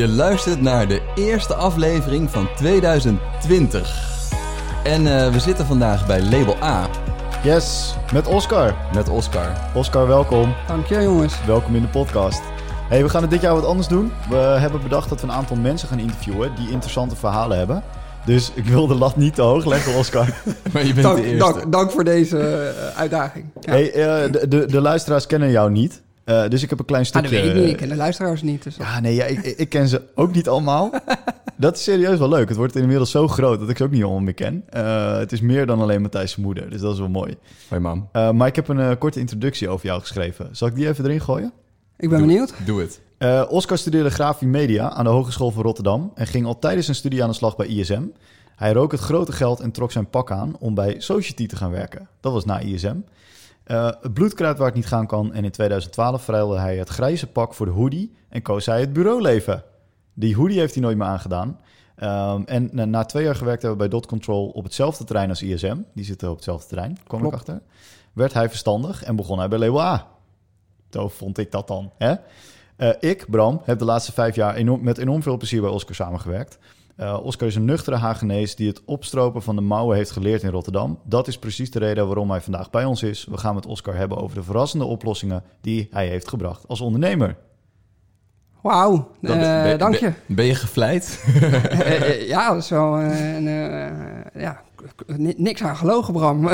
Je luistert naar de eerste aflevering van 2020. En eh, we zitten vandaag bij Label A Yes, met Oscar. met Oscar. Oscar, welkom. Dank je jongens. Welkom in de podcast. Hey, we gaan het dit jaar wat anders doen. We hebben bedacht dat we een aantal mensen gaan interviewen die interessante verhalen hebben. Dus ik wil de lat niet te hoog leggen, Oscar. Maar je bent de Dank, eerste. dank, dank voor deze eh, uitdaging. Ja. Hey, eh, de, de, de luisteraars kennen jou niet. Eh, dus ik heb een klein ah, dat stukje... weet ik niet. Ik ken de luisteraars niet. Dus Ja, nee, ja, ik, ik ken ze ook niet allemaal. Dat is serieus wel leuk. Het wordt inmiddels zo groot dat ik ze ook niet allemaal meer ken. Eh, het is meer dan alleen Matthijs' moeder, dus dat is wel mooi. Hoi mam, Eh, maar ik heb een korte introductie over jou geschreven. Zal ik die even erin gooien? ik ben Doe- benieuwd. doe het. Eh, Oscar studeerde grafie media aan de Hogeschool van Rotterdam en ging al tijdens zijn studie aan de slag bij ISM. Hij rook het grote geld en trok zijn pak aan om bij Society te gaan werken. Dat was na ISM. Eh, het bloed kruidt waar het niet gaan kan en in 2012 verruilde hij het grijze pak voor de hoodie en koos hij het bureauleven. Die hoodie heeft hij nooit meer aangedaan. Ehm, en na, na twee jaar gewerkt hebben bij Dot Control op hetzelfde terrein als ISM, die zitten op hetzelfde terrein, kwam Klopt. ik achter, werd hij verstandig en begon hij bij Label A. Zo vond ik dat dan. Hè? Eh, ik, Bram, heb de laatste vijf jaar enorm, met enorm veel plezier bij Oscar samengewerkt. Eh, Oscar is een nuchtere Hagenees die het opstropen van de mouwen heeft geleerd in Rotterdam. Dat is precies de reden waarom hij vandaag bij ons is. We gaan met Oscar hebben over de verrassende oplossingen die hij heeft gebracht als ondernemer. Wauw, eh, ben- dank je. Ben, ben je gevleid? Eh, ja, dat is wel eh, een, eh, ja, niks aan gelogen, Bram.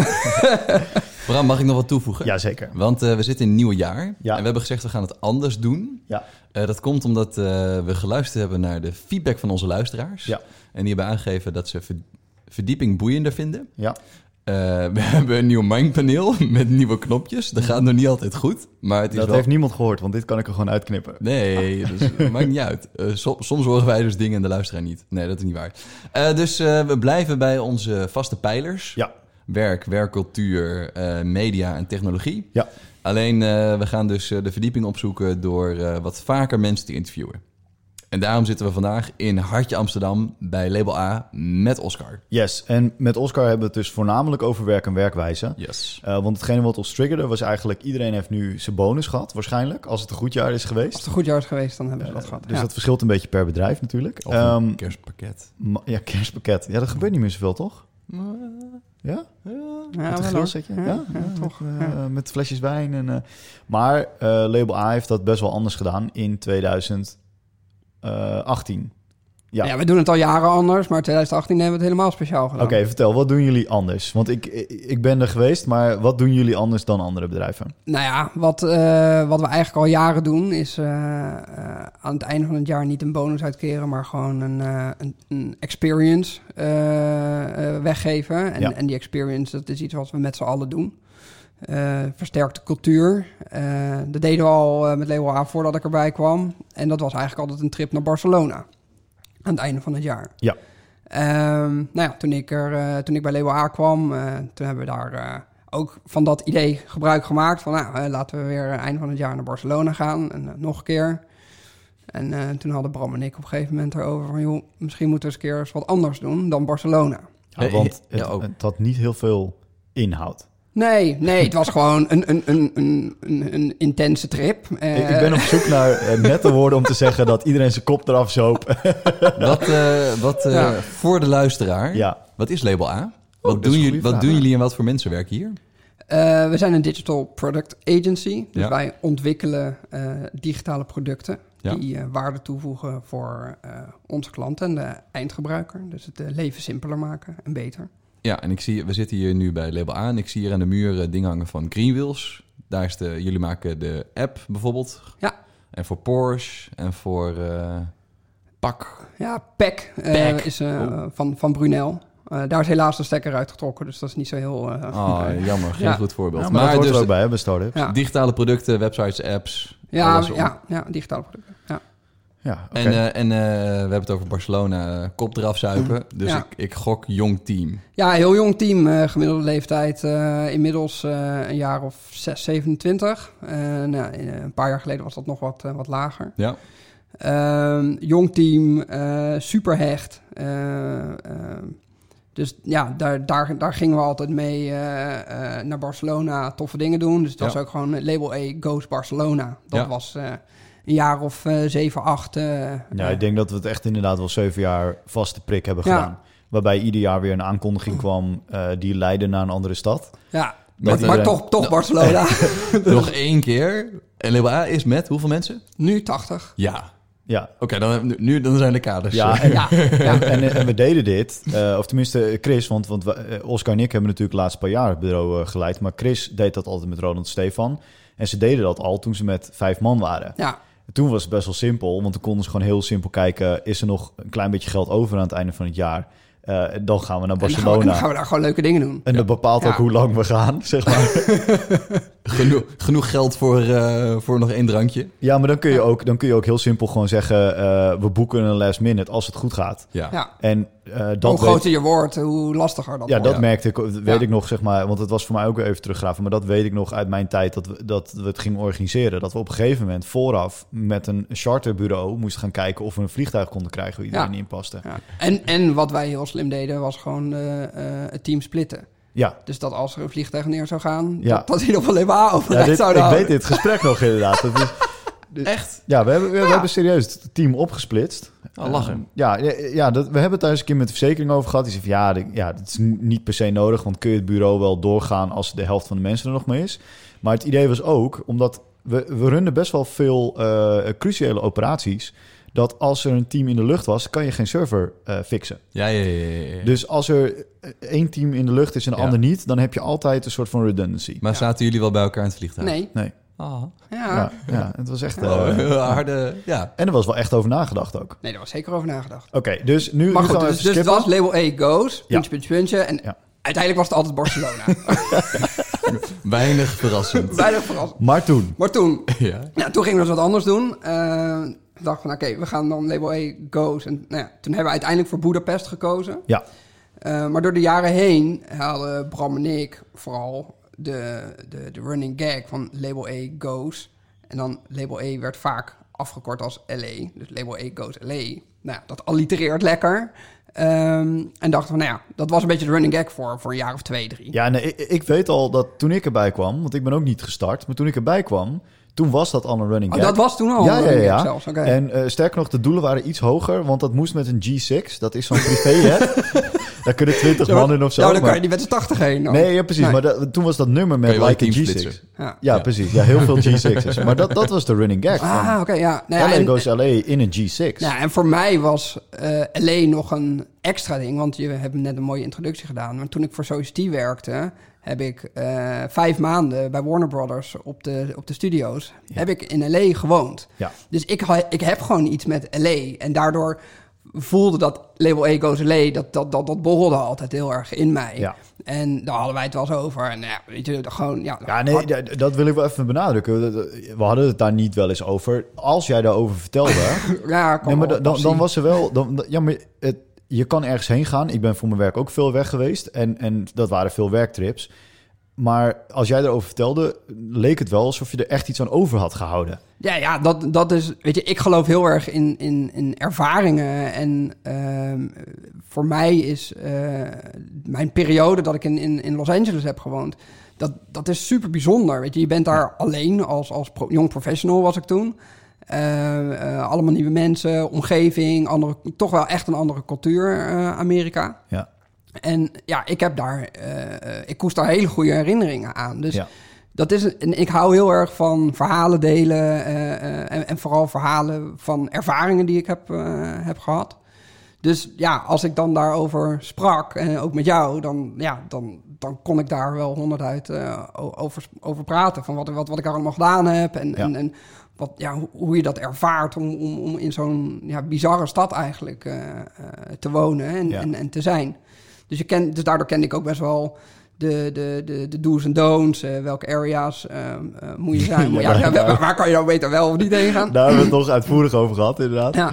Bram, mag ik nog wat toevoegen? Jazeker. Want eh, we zitten in een nieuw jaar. Ja. En we hebben gezegd, we gaan het anders doen. Ja. Eh, dat komt omdat eh, we geluisterd hebben naar de feedback van onze luisteraars. Ja. En die hebben aangegeven dat ze ver- verdieping boeiender vinden. Ja. Eh, we hebben een nieuw mindpaneel met nieuwe knopjes. Dat gaat nog niet altijd goed, maar het is Dat wel... heeft niemand gehoord, want dit kan ik er gewoon uitknippen. Nee, dus, maakt niet uit. Eh, so- soms horen wij dus dingen en de luisteraar niet. Nee, dat is niet waar. Eh, dus we blijven bij onze vaste pijlers. Ja. Werk, werkcultuur, media en technologie. Ja. Alleen, we gaan dus de verdieping opzoeken door wat vaker mensen te interviewen. En daarom zitten we vandaag in Hartje Amsterdam bij Label A met Oscar. Yes, en met Oscar hebben we het dus voornamelijk over werk en werkwijze. Yes. Eh, want hetgene wat ons triggerde was eigenlijk... iedereen heeft nu zijn bonus gehad, waarschijnlijk. Als het een goed jaar is geweest. Als het een goed jaar is geweest, dan hebben ze dat gehad. Dus ja. dat verschilt een beetje per bedrijf natuurlijk. Of een Ehm, kerstpakket. ja, kerstpakket. Ja, dat gebeurt niet meer zoveel, toch? Ja? Ja, Met wel een? Ja, Ja, ja, toch. Met, ja. eh, met flesjes wijn. En, eh, maar eh, Label A heeft dat best wel anders gedaan in 2018. Ja. Ja. we doen het al jaren anders, maar 2018 hebben we het helemaal speciaal gedaan. Oké, vertel, wat doen jullie anders? Want ik, ik ben er geweest, maar wat doen jullie anders dan andere bedrijven? Nou ja, wat, eh, wat we eigenlijk al jaren doen, is eh, eh, aan het einde van het jaar niet een bonus uitkeren, maar gewoon een, eh, een, een experience eh, eh, weggeven. En, Ja. en die experience, dat is iets wat we met z'n allen doen. Eh versterkte cultuur. Eh, dat deden we al eh, met Label A voordat ik erbij kwam. En dat was eigenlijk altijd een trip naar Barcelona. Aan het einde van het jaar. Ja. Ehm, nou ja, toen ik, er, eh, toen ik bij Label A kwam, eh, toen hebben we daar eh, ook van dat idee gebruik gemaakt. Van nou, laten we weer einde van het jaar naar Barcelona gaan. En nog een keer. En eh, toen hadden Bram en ik op een gegeven moment erover van... joh, misschien moeten we eens een keer eens wat anders doen dan Barcelona. Ja, want ja, het, ook. het had niet heel veel inhoud. Nee, nee, het was gewoon een, een, een, een, een, een intense trip. Eh, ik, ik ben op zoek naar eh, nette woorden om te zeggen dat iedereen zijn kop eraf zoop. Wat, eh, wat eh, Ja. voor de luisteraar, ja, wat is Label A? dat Wat, doen jullie, wat doen jullie en wat voor mensen werken hier? Eh, we zijn een digital product agency. Dus Ja. wij ontwikkelen eh, digitale producten Ja. die eh, waarde toevoegen voor eh, onze klanten en de eindgebruiker. Dus het eh, leven simpeler maken en beter. Ja, en ik zie, we zitten hier nu bij Label A en ik zie hier aan de muur eh, dingen hangen van Greenwheels. Daar is de, jullie maken de app bijvoorbeeld. Ja. En voor Porsche en voor eh Pak. Ja, PEC, eh, is eh, Oh. van, van Brunel. Eh, daar is helaas de stekker uitgetrokken, dus dat is niet zo heel... eh, Oh, jammer, geen Ja. goed voorbeeld. Ja, maar, dat hoort er ook bij, hè, bij start-ups. Ja. digitale producten, websites, apps. Ja, ja, ja, digitale producten. Ja. Ja, oké. En, eh, en eh, we hebben het over Barcelona, eh, kop eraf zuipen. Dus Ja. ik, ik gok jong team. ja, heel jong team, eh, gemiddelde leeftijd eh, inmiddels eh, een jaar of 6, 27. Eh, nou, een paar jaar geleden was dat nog wat, wat lager. Ja, Ehm, jong team, eh, super hecht. Eh, ehm, dus ja, daar, daar, daar gingen we altijd mee eh, eh, naar Barcelona toffe dingen doen. Dus was Ja. ook gewoon label A goes Barcelona. Dat Ja. was... een jaar of eh, zeven, acht. eh, Ja, eh, ik denk dat we het echt inderdaad wel zeven jaar vaste prik hebben Ja. gedaan. Waarbij ieder jaar weer een aankondiging kwam eh, die leidde naar een andere stad. ja. Maar, toch, toch Barcelona. Nog één keer. En A is met hoeveel mensen? nu 80. Ja. Ja, Oké, dan, nu dan zijn de kaders. ja, en, Ja, ja. en, en we deden dit, eh, of tenminste Chris, want, want we, Oscar en ik hebben natuurlijk de laatste paar jaar het bureau geleid. Maar Chris deed dat altijd met Ronald Stefan. En ze deden dat al toen ze met vijf man waren. ja. Toen was het best wel simpel, want toen konden ze gewoon heel simpel kijken... is er nog een klein beetje geld over aan het einde van het jaar? Eh, dan gaan we naar En dan gaan, we, Barcelona. dan gaan we daar gewoon leuke dingen doen. En dat bepaalt Ja. ook hoe lang we gaan, zeg maar. Genoeg, genoeg geld voor, eh, voor nog één drankje. ja, maar dan kun, je ook, dan kun je ook heel simpel gewoon zeggen... eh, we boeken een last minute als het goed gaat. Ja. Ja. En eh, dat hoe weet- groter je wordt, hoe lastiger dat Ja, wordt. dat merkte ik, weet Ja. ik nog, zeg maar, want het was voor mij ook weer even teruggraven, maar dat weet ik nog uit mijn tijd dat we, dat we het gingen organiseren. Dat we op een gegeven moment vooraf met een charterbureau moesten gaan kijken of we een vliegtuig konden krijgen waar iedereen Ja. in paste. Ja. En, en wat wij heel slim deden, was gewoon eh, eh, het team splitten. Ja, Dus dat als er een vliegtuig neer zou gaan, Ja. dat, dat die nog alleen maar ja overeind dit, ik weet dit gesprek nog inderdaad. Dat is, Echt? ja, we hebben, we, we hebben serieus het team opgesplitst. Oh, lachen. Eh, ja, ja, ja dat, we hebben het eens een keer met de verzekering over gehad. Die zei van ja, de- ja, dat is niet per se nodig, want kun je het bureau wel doorgaan als de helft van de mensen er nog maar is. Maar het idee was ook, omdat we, we runnen best wel veel eh, cruciale operaties, dat als er een team in de lucht was, kan je geen server eh, fixen. Ja, ja, ja. ja, ja. Dus als er eh, één team in de lucht is en een Ja. ander niet, dan heb je altijd een soort van redundancy. maar zaten jullie wel bij elkaar in het vliegtuig? Nee. Nee, Ah. Ja. ja, ja, het was echt... Oh, eh, harde... Ja. en er was wel echt over nagedacht ook. Nee, daar was zeker over nagedacht. Oké, dus nu, Maar nu goed, gaan we dus, even dus het skippen. was label A goes, Ja. puntje, puntje, puntje. En Ja. uiteindelijk was het altijd Barcelona. Weinig verrassend. Weinig verrassend. Maar toen, Maar toen, ja. ja, toen gingen we dus wat anders doen. Eh, ik dacht van, oké, we gaan dan label A goes. En nou ja, toen hebben we uiteindelijk voor Budapest gekozen. ja, Eh, maar door de jaren heen hadden Bram en ik vooral de, de, de running gag van label A goes. En dan label A werd vaak afgekort als LA. Dus label A goes LA. Nou ja, dat allitereert lekker. Ehm, en dachten van, nou ja, dat was een beetje de running gag voor, voor een jaar of twee, drie. Ja, nee, ik, ik weet al dat toen ik erbij kwam, want ik ben ook niet gestart, maar toen ik erbij kwam, toen was dat al een running Oh, gag. dat was toen al ja, een ja, running ja. zelfs. En eh, sterker nog, de doelen waren iets hoger, want dat moest met een G6. Dat is zo'n privéjet. Daar kunnen 20 Ja, maar- man in of zo. Ja, dan kan je niet met z'n tachtig heen. dan. Nee, ja, precies. Nee. Maar dat- toen was dat nummer met like een a team G6. splitsen. Ja. Ja, Ja. precies. Ja, heel veel G6's. maar dat, dat was de running gag Ah, oké, ja. Nou ja, LA en- goes LA in een G6. Nou, en voor mij was eh LA nog een extra ding, want je hebt net een mooie introductie gedaan. Maar toen ik voor Society werkte, heb ik eh, vijf maanden bij Warner Brothers op de, op de studio's, heb ik in LA gewoond. Ja. Dus ik, ik heb gewoon iets met LA. En daardoor voelde dat label A goes LA, dat, dat, dat, dat borrelde altijd heel erg in mij. Ja. En daar hadden wij het wel eens over. En ja, weet je, gewoon... Ja, Ja, nee, hard- dat wil ik wel even benadrukken. We hadden het daar niet wel eens over. Als jij daarover vertelde... ja, nee, maar dan, dan was er wel... Dan, ja, maar het, je kan ergens heen gaan. Ik ben voor mijn werk ook veel weg geweest. En, en dat waren veel werktrips. Maar als jij daarover vertelde, leek het wel alsof je er echt iets aan over had gehouden. Ja, ja dat, dat is, weet je, ik geloof heel erg in, in, in ervaringen. En ehm, voor mij is eh, mijn periode dat ik in, in, in Los Angeles heb gewoond, dat, dat is super bijzonder. Weet je, je bent daar alleen als, als pro- jong professional was ik toen. Eh, eh, allemaal nieuwe mensen, omgeving, andere, toch wel echt een andere cultuur, eh, Amerika. Ja. En ja, ik heb daar, ik koest daar hele goede herinneringen aan. Dus Ja. dat is, en ik hou heel erg van verhalen delen en, en vooral verhalen van ervaringen die ik heb, heb gehad. Dus ja, als ik dan daarover sprak, en ook met jou, dan, ja, dan, dan kon ik daar wel honderd o- over, over praten. Van wat, wat, wat ik allemaal gedaan heb en, Ja. en, en wat, ja, hoe, je dat ervaart om, om, om in zo'n ja, bizarre stad eigenlijk eh, eh, te wonen en, Ja. en, en te zijn. Dus, je ken, dus daardoor kende ik ook best wel de, de, de, de do's en don'ts, eh, welke areas moet je zijn. Maar ja, waar, waar kan je nou beter wel of niet heen gaan? Daar hebben we het nog uitvoerig over gehad, inderdaad. Ja,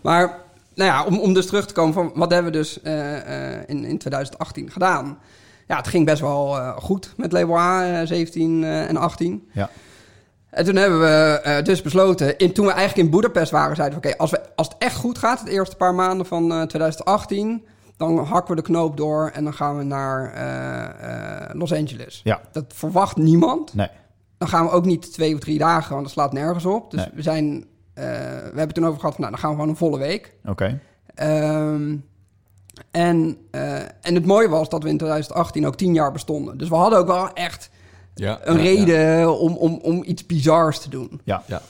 maar nou ja, om, om dus terug te komen van wat hebben we dus in, in 2018 gedaan? Ja, het ging best wel goed met label A, eh, 17 eh, en 18. Ja. En toen hebben we eh, dus besloten, in, toen we eigenlijk in Budapest waren, zeiden we... oké, als, het echt goed gaat, het eerste paar maanden van eh, 2018... dan hakken we de knoop door en dan gaan we naar eh, eh, Los Angeles. Ja. Dat verwacht niemand. Nee. dan gaan we ook niet twee of drie dagen, want dat slaat nergens op. Dus Nee. we zijn, eh, we hebben toen over gehad van, nou, dan gaan we gewoon een volle week. Oké. Ehm, en, eh, en het mooie was dat we in 2018 ook tien jaar bestonden. Dus we hadden ook wel echt Ja, een ja, reden Om, om, om iets bizars te doen. Ja. Ja.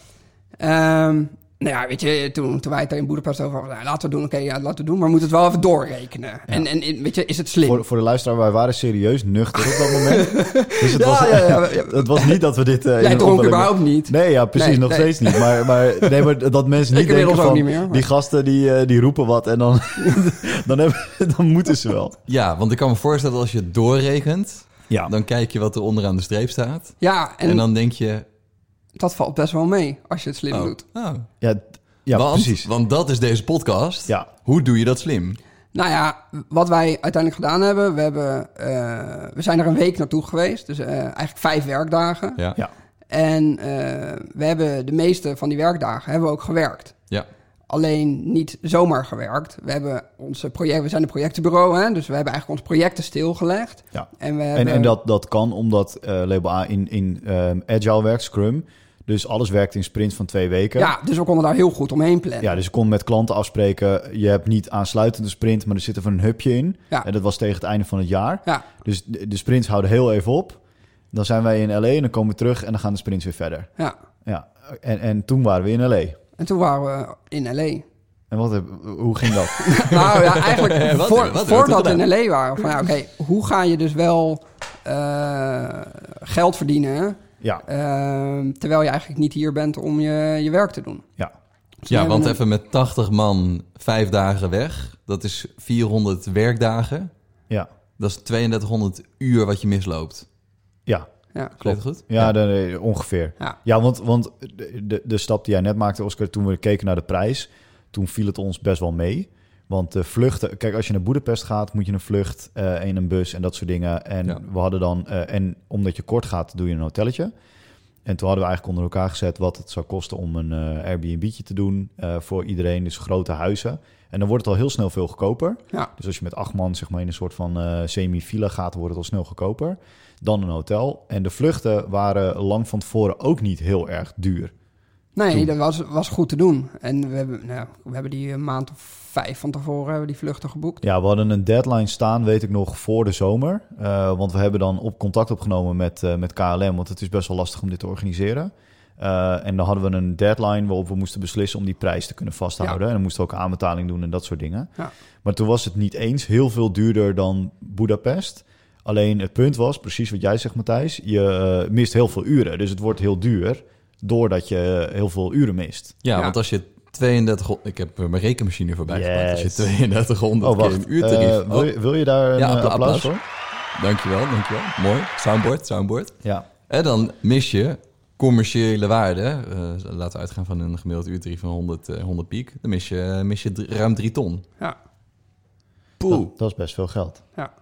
Ehm, nou ja, weet je, toen, toen wij het er in Boedapest over hadden, nou, laten we doen, oké, ja, laten we doen, maar we moeten het wel even doorrekenen. En, en en, weet je, is het slim? Voor, voor de luisteraar, wij waren serieus nuchter op dat moment. dus het, Ja, was, ja, ja, ja. het was niet dat we dit... eh, in Jij dronk überhaupt niet. Nee, ja, precies, Nee, nog nee. steeds niet. Maar, maar, nee, maar dat mensen niet denken ook van... niet meer, maar- Die gasten die, eh, die roepen wat en dan, dan, hebben, dan moeten ze wel. Ja, want ik kan me voorstellen dat als je het doorrekent, Ja, dan kijk je wat er onderaan de streep staat. Ja, en, En, dan denk je, dat valt best wel mee als je het slim oh, doet. oh. ja, ja want, precies. Want dat is deze podcast. Ja. Hoe doe je dat slim? Nou ja, wat wij uiteindelijk gedaan hebben, we, hebben, eh, we zijn er een week naartoe geweest. Dus eh, eigenlijk vijf werkdagen. Ja. Ja. En eh, we hebben de meeste van die werkdagen hebben we ook gewerkt. Alleen niet zomaar gewerkt. We hebben onze project, we zijn een projectenbureau, hè, dus we hebben eigenlijk onze projecten stilgelegd. Ja. En, we En, hebben, en dat, dat kan omdat eh, Label A in, in ehm, Agile werkt, Scrum. Dus alles werkt in sprints van twee weken. Ja, dus we konden daar heel goed omheen plannen. Ja, dus je kon met klanten afspreken. Je hebt niet aansluitende sprint, maar er zit er van een hubje in. Ja. En dat was tegen het einde van het jaar. Ja. Dus de, de sprints houden heel even op. Dan zijn wij in LA en dan komen we terug en dan gaan de sprints weer verder. ja. Ja, en, en toen waren we in LA. En toen waren we in L.A. En wat, heb- hoe ging dat? nou ja, eigenlijk Wat- voor- wat- wat voordat we in L.A. waren. Van, ja, oké, hoe ga je dus wel eh, geld verdienen... ja, eh, terwijl je eigenlijk niet hier bent om je, je werk te doen. ja, Dus Ja, hebben want een- even met 80 man vijf dagen weg. Dat is 400 werkdagen. ja, Dat is 3200 uur wat je misloopt. ja. Ja, Klopt goed? Ja, de- de- ongeveer. Ja. Ja, want, want de, de, stap die jij net maakte, Oscar, toen we keken naar de prijs, toen viel het ons best wel mee. Want de vluchten, kijk, als je naar Boedapest gaat, moet je een vlucht eh in een bus en dat soort dingen. En Ja. we hadden dan, eh, en omdat je kort gaat, doe je een hotelletje. En toen hadden we eigenlijk onder elkaar gezet wat het zou kosten om een eh Airbnb'tje te doen eh, voor iedereen. Dus grote huizen. En dan wordt het al heel snel veel goedkoper. Ja. Dus als je met acht man zeg maar, in een soort van eh semi-villa gaat, dan wordt het al snel goedkoper. Dan een hotel. En de vluchten waren lang van tevoren ook niet heel erg duur. Nee, Toen. dat was, was goed te doen. En we hebben, nou, we hebben die een maand of vijf van tevoren hebben die vluchten geboekt. Ja, we hadden een deadline staan, weet ik nog, voor de zomer. Eh, want we hebben dan op contact opgenomen met, eh, met KLM, want het is best wel lastig om dit te organiseren. Eh, en dan hadden we een deadline waarop we moesten beslissen om die prijs te kunnen vasthouden. En dan moesten we ook aanbetaling doen en dat soort dingen. Ja. Maar toen was het niet eens heel veel duurder dan Budapest. Alleen het punt was, precies wat jij zegt Matthijs, je eh, mist heel veel uren. Dus het wordt heel duur doordat je heel veel uren mist. Ja, Ja. want als je 32... Ik heb mijn rekenmachine voorbij gepakt. Als je Yes. 3200 Oh, keer wacht. een uurtarief... Eh, wil, je, wil je daar een Ja, eh, appla- applaus applaus. voor? Dankjewel, dankjewel. Mooi. Soundboard, soundboard. Ja. En dan mis je commerciële waarde. eh, laten we uitgaan van een gemiddeld uurtarief van 100, eh, 100 piek. Dan mis je, mis je ruim 3 ton. Ja, Poeh. Dat, dat is best veel geld. ja.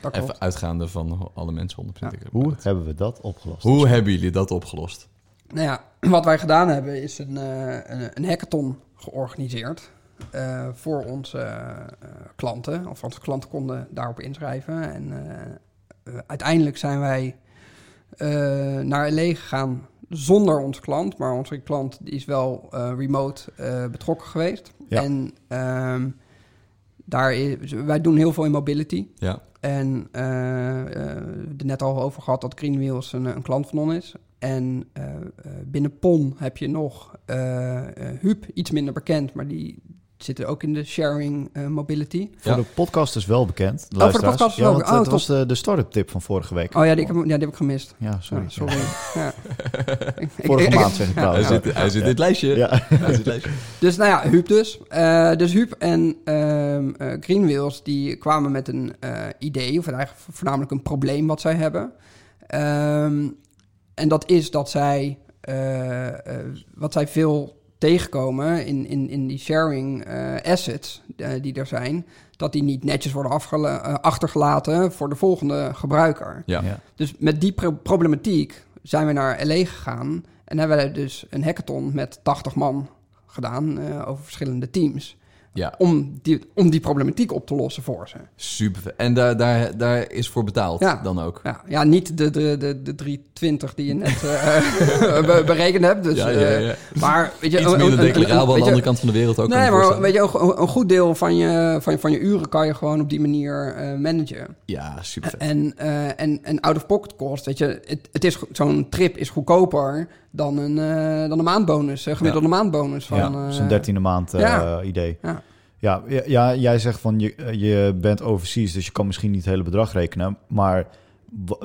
Dat. Even uitgaande van alle mensen 100% Ja. ik Hoe hebben we dat opgelost? Hoe hebben jullie dat opgelost? Nou ja, wat wij gedaan hebben is een, eh, een, een hackathon georganiseerd eh, voor onze eh, klanten. Of onze klanten konden daarop inschrijven. En uiteindelijk zijn wij eh, naar LA gegaan zonder onze klant. Maar onze klant die is wel eh, remote eh, betrokken geweest. Ja. En ehm, daar is, wij doen heel veel in mobility. Ja, En eh eh, er net al over gehad dat Green Wheels een, een klant van ons is. En eh, eh, binnen PON heb je nog eh eh, Huub, iets minder bekend, maar die zitten ook in de sharing eh, mobility. Voor Ja. de podcast is wel bekend. De voor de podcast ja, want bekend. Oh, het was de, de start-up tip van vorige week. Oh ja, die, ik heb, ja, die heb ik gemist. Ja, sorry. Ja, sorry. Ja. Ik- ik- Vorige ik- maand zeg ik ja, trouwens. hij zit, hij zit in het lijstje. Ja. Hij zit in het lijstje. Dus nou ja, Huub dus. Eh, dus Huub en ehm eh, Green Wheels die kwamen met een eh, idee, of eigenlijk voornamelijk een probleem wat zij hebben. Ehm, en dat is dat zij, eh, eh, wat zij veel tegenkomen in, in, in die sharing eh, assets eh, die er zijn, dat die niet netjes worden eh, achtergelaten voor de volgende gebruiker. Ja. Ja. Dus met die pro- problematiek zijn we naar LA gegaan en hebben we dus een hackathon met 80 man gedaan eh, over verschillende teams. Ja, om die, om die problematiek op te lossen voor ze. super. En daar, daar, daar is voor betaald Ja. dan ook. Ja, ja niet de, de, de, de 320 die je net eh, be- berekend hebt. Dus, ja, ja, eh, maar weet je, Iets een- minder declarabel aan de andere kant van de wereld ook. Nee, maar weet je, een, een goed deel van je, van, van je uren kan je gewoon op die manier eh, managen. Ja, super. En, en, en out-of-pocket cost, weet je, het, het is, zo'n trip is goedkoper dan een, eh, dan een maandbonus, een gemiddelde maandbonus. Van, Ja, eh, Zo'n dertiende maand eh, ja. idee. Ja. Ja, ja, jij zegt van je, eh, je bent overseas, dus je kan misschien niet het hele bedrag rekenen. Maar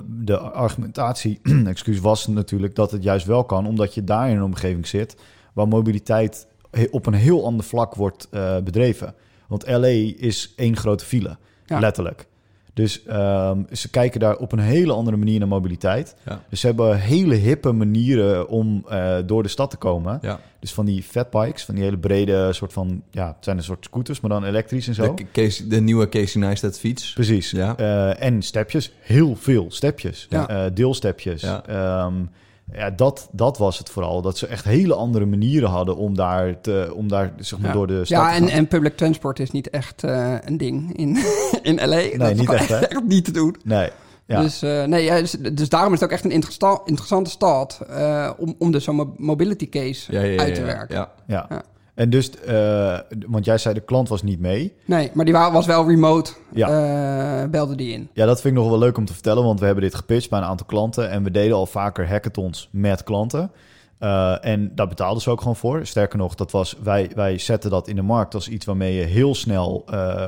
de argumentatie excuus, was natuurlijk dat het juist wel kan, omdat je daar in een omgeving zit waar mobiliteit op een heel ander vlak wordt eh, bedreven. Want LA is één grote file, Ja. letterlijk. Dus ehm, ze kijken daar op een hele andere manier naar mobiliteit. Ja. Dus ze hebben hele hippe manieren om eh, door de stad te komen. Ja. Dus van die fatbikes, van die hele brede soort van... Ja, het zijn een soort scooters, maar dan elektrisch en zo. De, de nieuwe Casey Neistat fiets. Precies. Ja. Eh, en stepjes, heel veel stepjes. Ja. Eh, deelstepjes. Ja. Ja. Ja, dat, dat was het vooral. Dat ze echt hele andere manieren hadden om daar, te, om daar zeg maar, Ja. door de stad Ja, te en, gaan. en public transport is niet echt eh, een ding in, in LA. dat is niet echt, niet te doen. Nee, ja. Dus, eh, nee, ja, dus, dus daarom is het ook echt een interesta- interessante stad eh, om, om dus zo'n mo- mobility case Ja, ja, ja, uit te ja. werken. Ja. ja. Ja. En dus, eh, want jij zei de klant was niet mee. Nee, maar die wa- was wel remote, Ja. eh, belde die in. Ja, dat vind ik nog wel leuk om te vertellen, want we hebben dit gepitcht bij een aantal klanten en we deden al vaker hackathons met klanten. Eh, en daar betaalden ze ook gewoon voor. Sterker nog, dat was, wij, wij zetten dat in de markt als iets waarmee je heel snel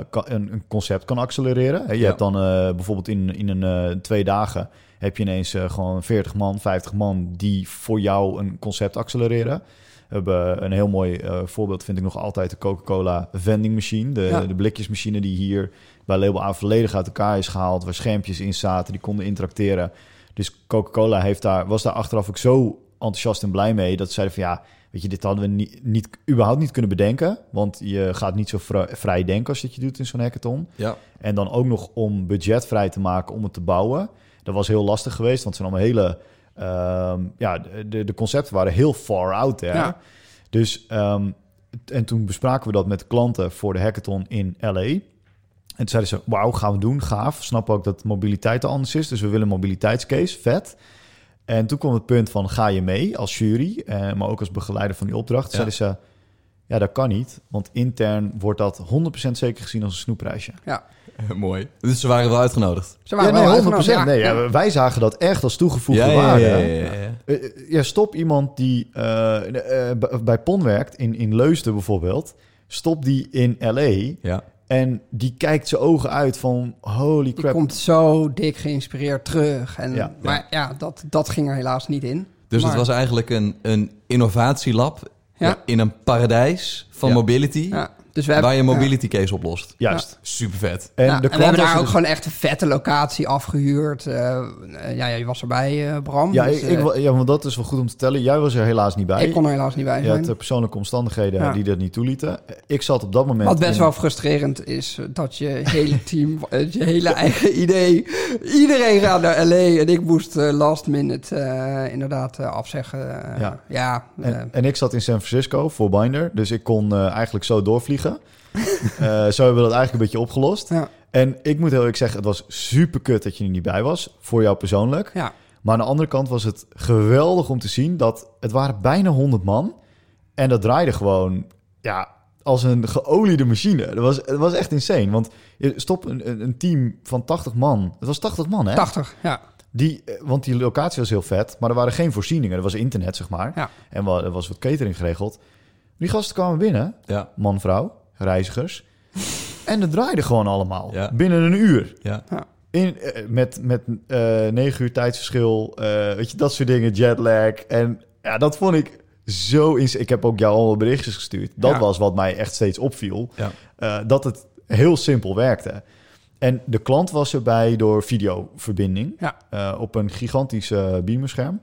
kan- een, een concept kan accelereren. Je Ja. hebt dan bijvoorbeeld in, in een twee dagen heb je ineens gewoon 40 man, 50 man die voor jou een concept accelereren. We hebben een heel mooi eh, voorbeeld, vind ik nog altijd, de Coca-Cola vending machine. De, Ja. de blikjesmachine die hier bij Label A volledig uit elkaar is gehaald. Waar schermpjes in zaten, die konden interacteren. Dus Coca-Cola heeft daar, was daar achteraf ook zo enthousiast en blij mee... dat ze zeiden van ja, weet je, dit hadden we niet, niet, überhaupt niet kunnen bedenken. Want je gaat niet zo vri- vrij denken als dat je doet in zo'n hackathon. Ja. En dan ook nog om budget vrij te maken om het te bouwen. Dat was heel lastig geweest, want het zijn allemaal hele... ehm, ja, de, de concepten waren heel far out there. Ja. Dus, ehm, en toen bespraken we dat met klanten voor de hackathon in LA. En toen zeiden ze, wauw, gaan we doen, gaaf. Snappen ook dat mobiliteit er anders is, dus we willen een mobiliteitscase, vet. En toen kwam het punt van, ga je mee als jury, eh, maar ook als begeleider van die opdracht. Ja. Zeiden ze, ja, dat kan niet, want intern wordt dat 100% zeker gezien als een snoepreisje. Ja, Mooi. Dus ze waren wel uitgenodigd. ze Ja, waren nee, wel 100%. uitgenodigd, Nee, ja. wij zagen dat echt als toegevoegde ja, waarde. ja, ja, ja, ja. Eh, eh, ja, stop iemand die eh, eh, bij PON werkt, in, in Leusden bijvoorbeeld. Stop die in LA Ja. en die kijkt zijn ogen uit van holy Die crap. komt zo dik geïnspireerd terug. En, Ja. maar ja, dat, dat ging er helaas niet in. Dus Maar- het was eigenlijk een, een innovatielab Ja. in een paradijs van mobility, Ja, dus we hebben, waar je een ja. mobility case oplost. Juist. Super vet. En, de en we klant hebben daar ook dus- gewoon echt een vette locatie afgehuurd. Eh, eh, ja, ja, je was erbij, eh, Bram. Ja, dus, ik, ja, want dat is wel goed om te tellen. Jij was er helaas niet bij. ik kon er helaas niet bij je zijn. had eh, persoonlijke omstandigheden Ja. die dat niet toelieten. Ik zat op dat moment. Wat best in- wel frustrerend is, dat je hele team, je hele eigen idee... Iedereen gaat naar L.A. en ik moest last minute eh, inderdaad afzeggen. Ja. ja, En, en ik zat in San Francisco voor Binder, dus ik kon eigenlijk zo doorvliegen. Eh, zo hebben we dat eigenlijk een beetje opgelost. ja, En ik moet heel eerlijk zeggen, het was super kut dat je er niet bij was, voor jou persoonlijk. ja. Maar aan de andere kant was het geweldig om te zien dat het waren bijna 100 man. En dat draaide gewoon, ja, als een geoliede machine. Dat was, het was echt insane, want je stop een, een- team van 80 man. Het was 80 man, hè? 80, ja. Die, eh, want die locatie was heel vet, maar er waren geen voorzieningen. Er was internet, zeg maar. Ja. En er was wat catering geregeld. Die gasten kwamen binnen, Ja. man, vrouw, reizigers. en dat draaide gewoon allemaal. Ja. Binnen een uur. Ja. In, eh, met met eh, negen uur tijdsverschil, eh, weet je, dat soort dingen, jetlag. En ja, dat vond ik zo... Ins ik heb ook jou al berichtjes gestuurd. Dat Ja. was wat mij echt steeds opviel. Ja. Eh, dat het heel simpel werkte. En de klant was erbij door videoverbinding Ja. eh, op een gigantisch eh, beamerscherm.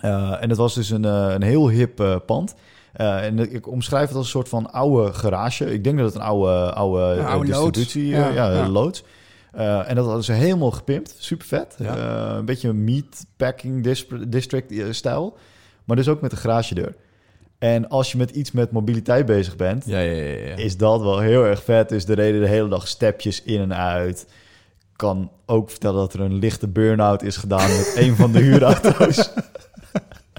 Eh, en het was dus een, een heel hip pand. Eh, en ik omschrijf het als een soort van oude garage. Ik denk dat het een oude, oude, eh, oude loods. distributie, Ja, ja, ja, ja. loods. Eh, en dat hadden ze helemaal gepimpt. Super vet. Ja. Eh, een beetje een meatpacking dis- district eh, stijl. Maar dus ook met een garagedeur. En als je met iets met mobiliteit bezig bent, Ja, ja, ja. ja. is dat wel heel erg vet. Dus er reden de hele dag stepjes in en uit. Kan ook vertellen dat er een lichte burn-out is gedaan met een van de huurauto's.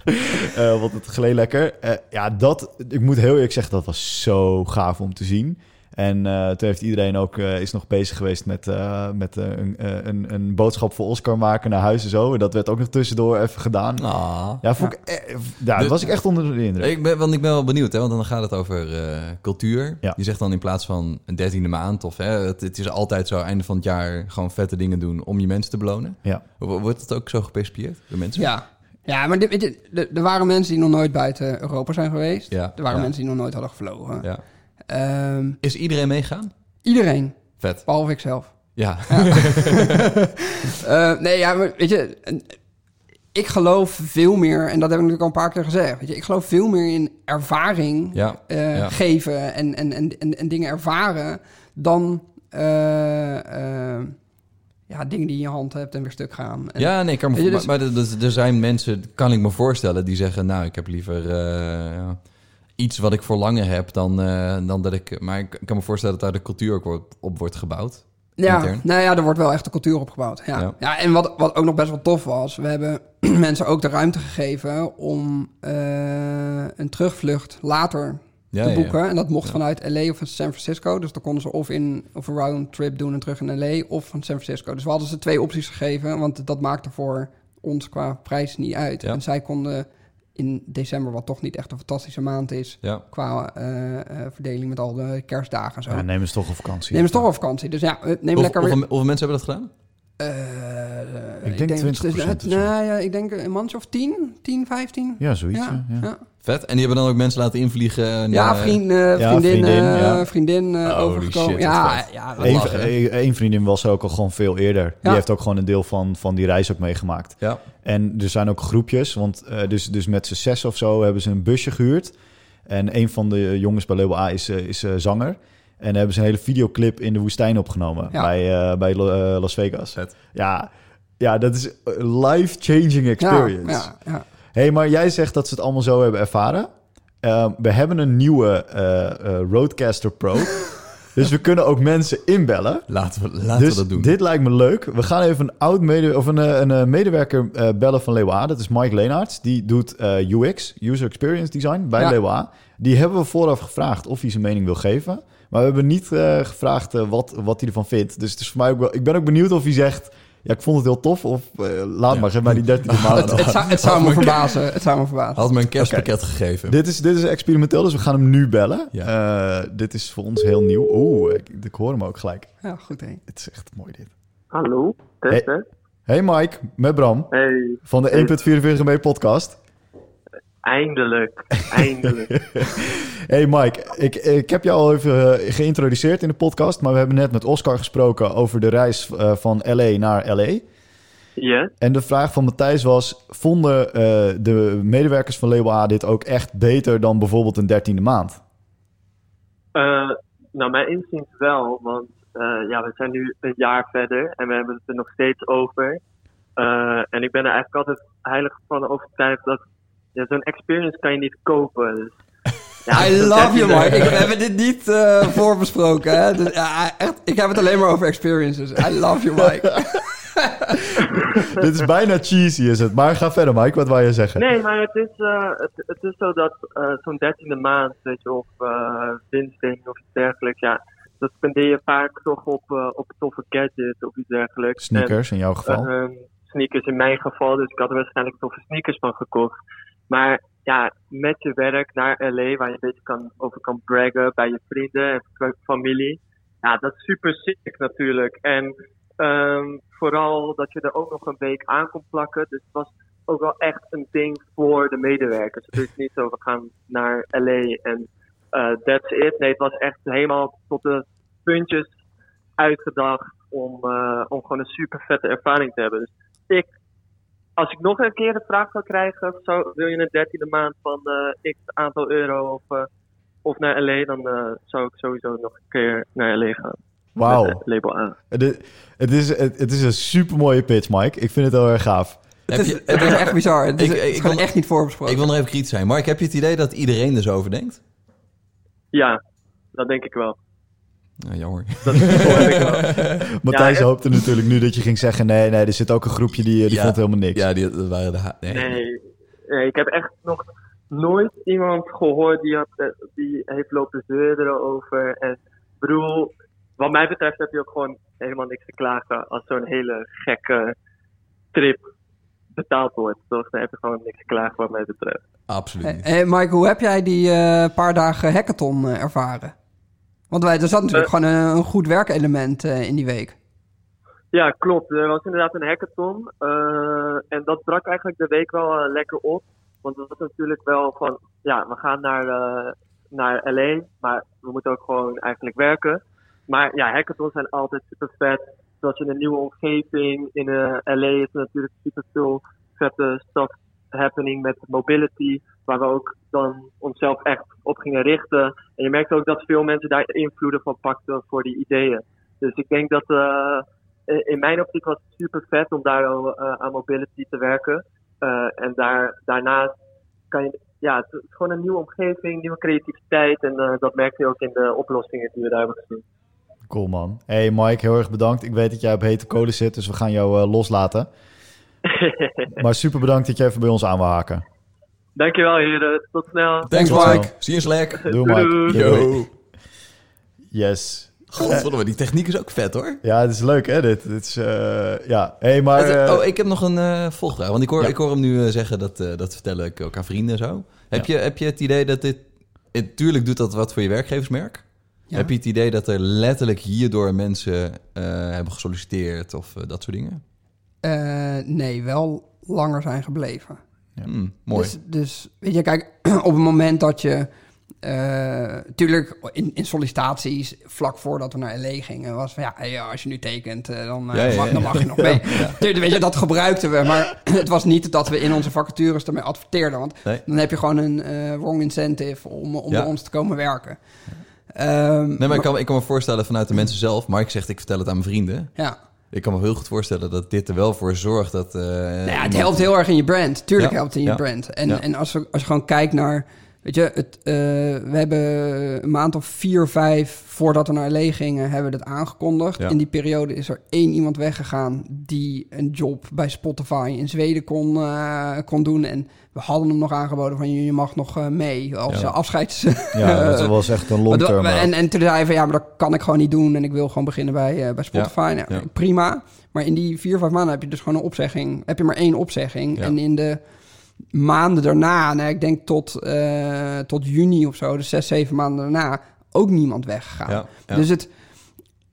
Eh want het gleed lekker. Eh, ja, dat, ik moet heel eerlijk zeggen, dat was zo gaaf om te zien. En eh, toen heeft iedereen ook eh, is nog bezig geweest met, eh, met een, eh, een, een boodschap voor Oscar maken naar huis en zo. En dat werd ook nog tussendoor even gedaan. Ah. Ja, vond Ik, eh, ja, Dus- was ik echt onder de indruk. Ik ben, want ik ben wel benieuwd, hè, want dan gaat het over eh, cultuur. Ja. Je zegt dan in plaats van een dertiende maand of hè, het, het is altijd zo einde van het jaar gewoon vette dingen doen om je mensen te belonen. Ja. Wo- Wordt het ook zo gepercipieerd door mensen? Ja, ja maar dit, weet je, er- waren mensen die nog nooit buiten Europa zijn geweest. Ja, Er waren ja. mensen die nog nooit hadden gevlogen. Ja. Ehm, Is iedereen meegaan? iedereen, Vet. behalve ikzelf. Ja. Eh, nee, ja, maar weet je, ik geloof veel meer, en dat heb ik natuurlijk al een paar keer gezegd. Weet je, ik geloof veel meer in ervaring Ja. eh, ja. geven en, en, en, en, en dingen ervaren dan eh, ja, dingen die je in je hand hebt en weer stuk gaan. En, Ja, nee, ik kan me, maar, dus- maar er- zijn mensen, kan ik me voorstellen, die zeggen... nou, ik heb liever eh, iets wat ik voor langer heb dan, eh, dan dat ik... Maar ik kan me voorstellen dat daar de cultuur ook wordt, op wordt gebouwd. Ja, intern. nou ja, er wordt wel echt een cultuur opgebouwd. Ja. Ja. Ja. en wat, wat ook nog best wel tof was, we hebben mensen ook de ruimte gegeven om eh, een terugvlucht later Ja, te ja, ja. boeken. En dat mocht vanuit LA of van San Francisco. Dus dan konden ze of, in, of een roundtrip doen en terug in LA of van San Francisco. Dus we hadden ze twee opties gegeven, want dat maakte voor ons qua prijs niet uit. Ja. En zij konden in december, wat toch niet echt een fantastische maand is, Ja. qua eh, eh, verdeling met al de kerstdagen en zo. Ja, neem eens toch op vakantie. Neem eens toch op vakantie. Dus ja, neem Hoeveel, lekker weer... hoeveel, hoeveel mensen hebben dat gedaan? Ik denk 20% het- of zo. Nou ja, ik denk een maandje of 10, 10, 15. Ja, zoiets. Ja, ja. Vet. En die hebben dan ook mensen laten invliegen? en, Ja, eh, vriend, eh, ja, vriendin, vriendin, eh, ja. vriendin eh, Holy overgekomen. shit, ja, Eén hè? één vriendin was ook al gewoon veel eerder. Die heeft ook gewoon een deel van, van die reis ook meegemaakt. Ja. En er zijn ook groepjes, want eh, dus, dus met z'n zes of zo hebben ze een busje gehuurd. En een van de jongens bij Label A is, eh, is eh, zanger. En hebben ze een hele videoclip in de woestijn opgenomen Ja. bij, eh, bij eh, Las Vegas. Vet. Ja, ja, dat is een life-changing experience. Ja, ja, ja. Hey, maar jij zegt dat ze het allemaal zo hebben ervaren. Uh, we hebben een nieuwe uh, uh, Roadcaster Pro. dus we kunnen ook mensen inbellen. Laten we, laten dus we dat doen. dit lijkt me leuk. We gaan even een oud mede of een, eh, een, medewerker bellen van Leeuwen A. Dat is Mike Leenaerts. Die doet UX, User Experience Design, bij ja. Leeuwen A. Die hebben we vooraf gevraagd of hij zijn mening wil geven. Maar we hebben niet uh, gevraagd wat, wat hij ervan vindt. Dus het is voor mij ook wel, ik ben ook benieuwd of hij zegt... Ja, ik vond het heel tof. Of uh, laat ja. maar, geef mij die 13 maanden. het, het, zou, het zou me verbazen. Het zou me verbazen. Had me een kerstpakket okay. gegeven. Dit is, dit is experimenteel, dus we gaan hem nu bellen. Ja. Uh, dit is voor ons heel nieuw. Oeh, ik, ik, hoor hem ook gelijk. Ja, goed hé. Het is echt mooi dit. Hallo, test, hey. hey Mike, met Bram. Hey. Van de 1.44 MB podcast. Eindelijk, eindelijk. hey Mike, ik, ik heb jou al even uh, geïntroduceerd in de podcast, maar we hebben net met Oscar gesproken over de reis uh, van LA naar LA. Ja. En de vraag van Matthijs was: vonden uh, de medewerkers van Label A dit ook echt beter dan bijvoorbeeld een dertiende maand? nou, mijn inziens wel, want ja, we zijn nu een jaar verder en we hebben het er nog steeds over. en ik ben er eigenlijk altijd heilig van overtuigd dat ja, zo'n experience kan je niet kopen. Dus, ja, I love you, Mike. Ik, we hebben dit niet uh, voorbesproken. Hè? Dus, ja, echt, ik heb het alleen maar over experiences. I love you, Mike. dit is bijna cheesy, is het. Maar ga verder, Mike. Wat wou je zeggen? Nee, maar het is, uh, het, het, is zo dat uh, zo'n dertiende maand, weet je, of winstding of iets dergelijks, ja, dat spendeer je vaak toch op, op toffe gadgets of iets dergelijks. Sneakers en, in jouw geval? ehm, sneakers in mijn geval, dus ik had er waarschijnlijk toffe sneakers van gekocht. Maar ja, met je werk naar LA, waar je een beetje kan, over kan braggen bij je vrienden en familie. Ja, dat is super sick natuurlijk. En um, vooral dat je er ook nog een week aan kon plakken. Dus het was ook wel echt een ding voor de medewerkers. Het is niet zo, we gaan naar LA en uh, that's it. Nee, het was echt helemaal tot de puntjes uitgedacht om, uh, om gewoon een super vette ervaring te hebben. Dus ik als ik nog een keer de vraag zou krijgen, zou, wil je een dertiende maand van uh, x aantal euro of, uh, of naar LA, dan uh, zou ik sowieso nog een keer naar LA gaan. Wauw. Label A. Het, het, is, het, het is een super mooie pitch, Mike. Ik vind het heel erg gaaf. Het is, je- het is echt bizar. Het is, Ik- ik wil- echt niet voorbesproken. Ik wil nog even kritisch zijn. Mark, heb je het idee dat iedereen er zo over denkt? Ja, dat denk ik wel. Nou, jammer. Dat. Matthijs Ja, hoopte natuurlijk nu dat je ging zeggen... nee, nee, er zit ook een groepje die, die Ja. vond helemaal niks. Ja, die dat waren de... ha- Nee. Nee, nee, ik heb echt nog nooit iemand gehoord die, had, eh, die heeft lopen zeuren erover. En ik bedoel, wat mij betreft heb je ook gewoon helemaal niks te klagen als zo'n hele gekke trip betaald wordt. Toch? Dan heb je gewoon niks te klagen wat mij betreft. Absoluut. Hey, hey, Mike, hoe heb jij die eh, paar dagen hackathon eh, ervaren? Want wij, er zat natuurlijk Eh. gewoon een, een goed werkelement eh, in die week. Ja, klopt. Er was inderdaad een hackathon. eh, en dat brak eigenlijk de week wel lekker op. Want het was natuurlijk wel van, ja, we gaan naar, naar LA, maar we moeten ook gewoon eigenlijk werken. Maar ja, hackathons zijn altijd super vet. Zoals in een nieuwe omgeving. In LA is er natuurlijk super veel vette stuff happening met mobility. Waar we ook dan onszelf echt op gingen richten. En je merkt ook dat veel mensen daar invloeden van pakten voor die ideeën. Dus ik denk dat eh, in mijn optiek was het super vet om daar al eh, aan mobility te werken. Eh, en daar, daarnaast kan je, ja, het is gewoon een nieuwe omgeving, nieuwe creativiteit. En dat merk je ook in de oplossingen die we daar hebben gezien. Cool, man. Hey Mike, heel erg bedankt. Ik weet dat jij op hete kolen zit, dus we gaan jou loslaten. Maar super bedankt dat je even bij ons aan wil haken. Dankjewel heren, tot snel. Thanks, Tot Mike. Zie je Slack. Doe Mike. Doei. Yo. Yes. Godverdomme, die techniek is ook vet, hoor. Ja, het is leuk hè, dit. dit is, eh, ja, hey, maar... Eh, oh, ik heb nog een eh volgvraag. Want ik hoor, Ja. ik hoor hem nu zeggen, dat, eh, dat vertellen ik ook aan vrienden en zo. Heb, je, heb je het idee dat dit... Het, tuurlijk doet dat wat voor je werkgeversmerk. Ja. Heb je het idee dat er letterlijk hierdoor mensen eh, hebben gesolliciteerd of dat soort dingen? Eh, nee, wel langer zijn gebleven. Hmm, mooi. Dus, dus weet je, kijk, op het moment dat je... eh tuurlijk, in, in sollicitaties, vlak voordat we naar LA gingen... was van, ja, hey, als je nu tekent, eh, dan, eh, Ja, ja, mag, ja. dan mag je nog mee. Tuurlijk, weet je, dat gebruikten we. Maar het was niet dat we in onze vacatures ermee adverteerden. Want Nee. dan heb je gewoon een eh, wrong incentive om, om Ja. bij ons te komen werken. Ehm, Nee, maar ik kan, ik kan me voorstellen vanuit de mensen zelf... Mark zegt, ik vertel het aan mijn vrienden. ja. Ik kan me heel goed voorstellen dat dit er wel voor zorgt dat... eh, Nou ja, het helpt heel erg in je brand. Tuurlijk Ja, helpt het in je ja, brand. En, en als, we, als je gewoon kijkt naar... Weet je, het, eh, we hebben een maand of vier, vijf voordat we naar LA gingen, hebben we dat aangekondigd. Ja. In die periode is er één iemand weggegaan die een job bij Spotify in Zweden kon, eh, kon doen. En we hadden hem nog aangeboden van je mag nog eh, mee als Ja. afscheids... ja, dat was echt een long Maar term. dat- en, en toen zei hij van ja, maar dat kan ik gewoon niet doen. En ik wil gewoon beginnen bij, bij Spotify. Nou, ja. Prima. Maar in die vier, vijf maanden heb je dus gewoon een opzegging. Heb je maar één opzegging. En in de maanden daarna, nou, ik denk tot, eh, tot juni of zo, dus zes, zeven maanden daarna, ook niemand weggegaan. Ja, ja. Dus het,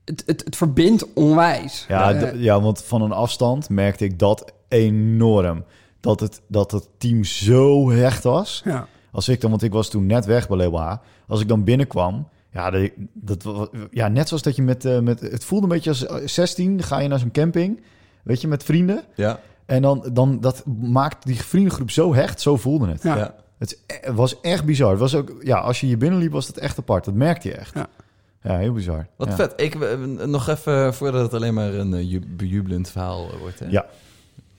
het, het, het verbindt onwijs. Ja, Eh, ja, want van een afstand merkte ik dat enorm. Dat het, dat het team zo hecht was. ja. Als ik dan, want ik was toen net weg bij H. Als ik dan binnenkwam, ja, dat, dat, ja net zoals dat je met, eh, met... Het voelde een beetje als eh, 16, dan ga je naar zo'n camping, weet je, met vrienden. ja, En dan, dan dat maakt die vriendengroep zo hecht, zo voelde het. Ja. ja. Het, e- was echt bizar. Het was ook, ja, als je hier binnenliep, was het echt apart. Dat merkte je echt. Ja. Ja, heel bizar. Wat ja. vet. Ik, nog even, voordat het alleen maar een eh, ju- bejubelend verhaal eh, wordt. Hè? Ja.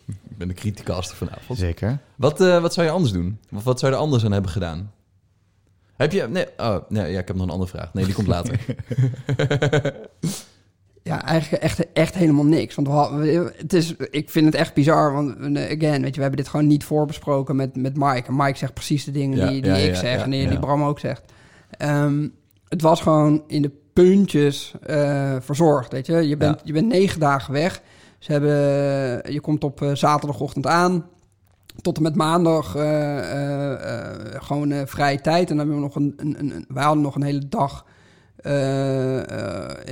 Ik ben de criticaster vanavond. Zeker. Wat, eh, wat zou je anders doen? Of wat zou je er anders aan hebben gedaan? Heb je... Nee, oh, nee, ja, ik heb nog een andere vraag. Nee, die komt later. Ja, eigenlijk echt, echt helemaal niks. Want we hadden, het is, ik vind het echt bizar. Want eh, again, weet je, we hebben dit gewoon niet voorbesproken met, met Mike. En Mike zegt precies de dingen Ja, die, die ja, ik zeg en die, Bram ook zegt. Ehm, het was gewoon in de puntjes eh, verzorgd, weet je. Je bent, je bent negen dagen weg. Ze hebben, je komt op eh, zaterdagochtend aan. Tot en met maandag eh, eh, eh, gewoon eh, vrije tijd. En dan hebben we nog een, een, een, wij hadden nog een hele dag eh, eh,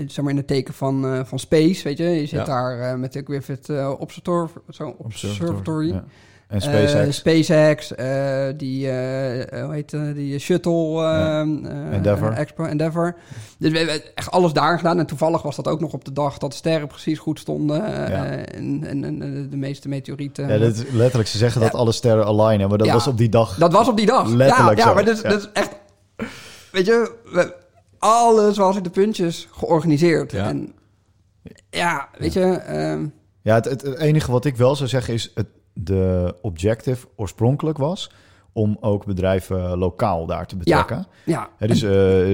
zeg maar in het teken van, eh, van space, weet je. Je zit Ja. daar eh, met de Griffith eh Observator, zo, Observatory. Ja. En Eh, SpaceX. SpaceX, eh, die, eh, hoe heet eh, die shuttle Ja. eh, Endeavour. eh, Expo, Endeavour. Dus we hebben echt alles daar gedaan. En toevallig was dat ook nog op de dag dat de sterren precies goed stonden. eh, Ja. en, en, en de meeste meteorieten. ja, dat is letterlijk, ze zeggen dat alle sterren alignen, maar dat was op die dag. Dat was op die dag. Letterlijk ja, ja zo. maar dat is, Ja. dat is echt... Weet je, we- alles was in de puntjes georganiseerd. Ja. En ja, weet je... ehm, Ja, het, het, het enige wat ik wel zou zeggen is, het, de objective oorspronkelijk was om ook bedrijven lokaal daar te betrekken. Ja, Hè, dus eh,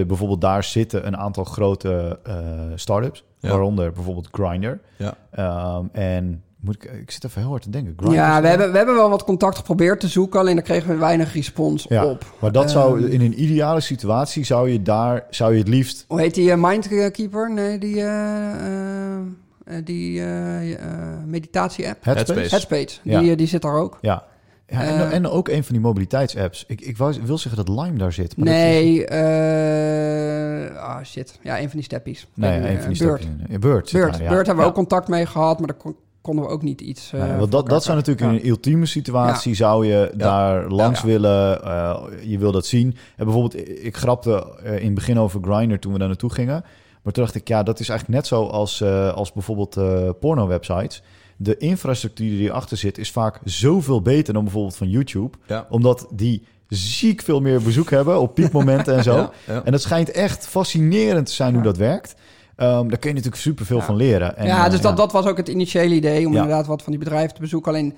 bijvoorbeeld daar zitten een aantal grote eh startups, Ja. waaronder bijvoorbeeld Grindr. Ja. Ehm, en moet ik, ik zit even heel hard te denken. Grindr ja we, hebben, we hebben wel wat contact geprobeerd te zoeken, alleen daar kregen we weinig respons Ja, op. Maar dat zou Ehm, in een ideale situatie zou je daar zou je het liefst. Hoe heet die uh, Mindkeeper? Nee, die, eh, eh, eh, die eh, eh, meditatie-app. Headspace. Headspace. Ja. die, eh, die zit daar ook. Ja. ja en, Eh. en ook een van die mobiliteitsapps. Ik, ik wou, wil zeggen dat Lime daar zit. Maar dat is- Nee, eh ah shit. Ja, een van die steppies. nee, Eh, een van die daar, ja. Beurt hebben we Ja. ook contact mee gehad, maar daar kon- konden we ook niet iets... eh, want dat, dat zou natuurlijk in een ultieme situatie zou je daar langs Ja. willen. eh, je wil dat zien. En bijvoorbeeld, ik grapte eh, in het begin over Grindr toen we daar naartoe gingen. Maar toen dacht ik, ja, dat is eigenlijk net zo als, eh, als bijvoorbeeld eh porno-websites. De infrastructuur die erachter zit is vaak zoveel beter dan bijvoorbeeld van YouTube. Ja. Omdat die ziek veel meer bezoek hebben op piekmomenten en zo. Ja, ja. En het schijnt echt fascinerend te zijn hoe dat werkt. Ehm, daar kun je natuurlijk superveel Ja. van leren. En, ja, eh, dus dat, dat was ook het initiële idee, om Ja. inderdaad wat van die bedrijven te bezoeken. Alleen,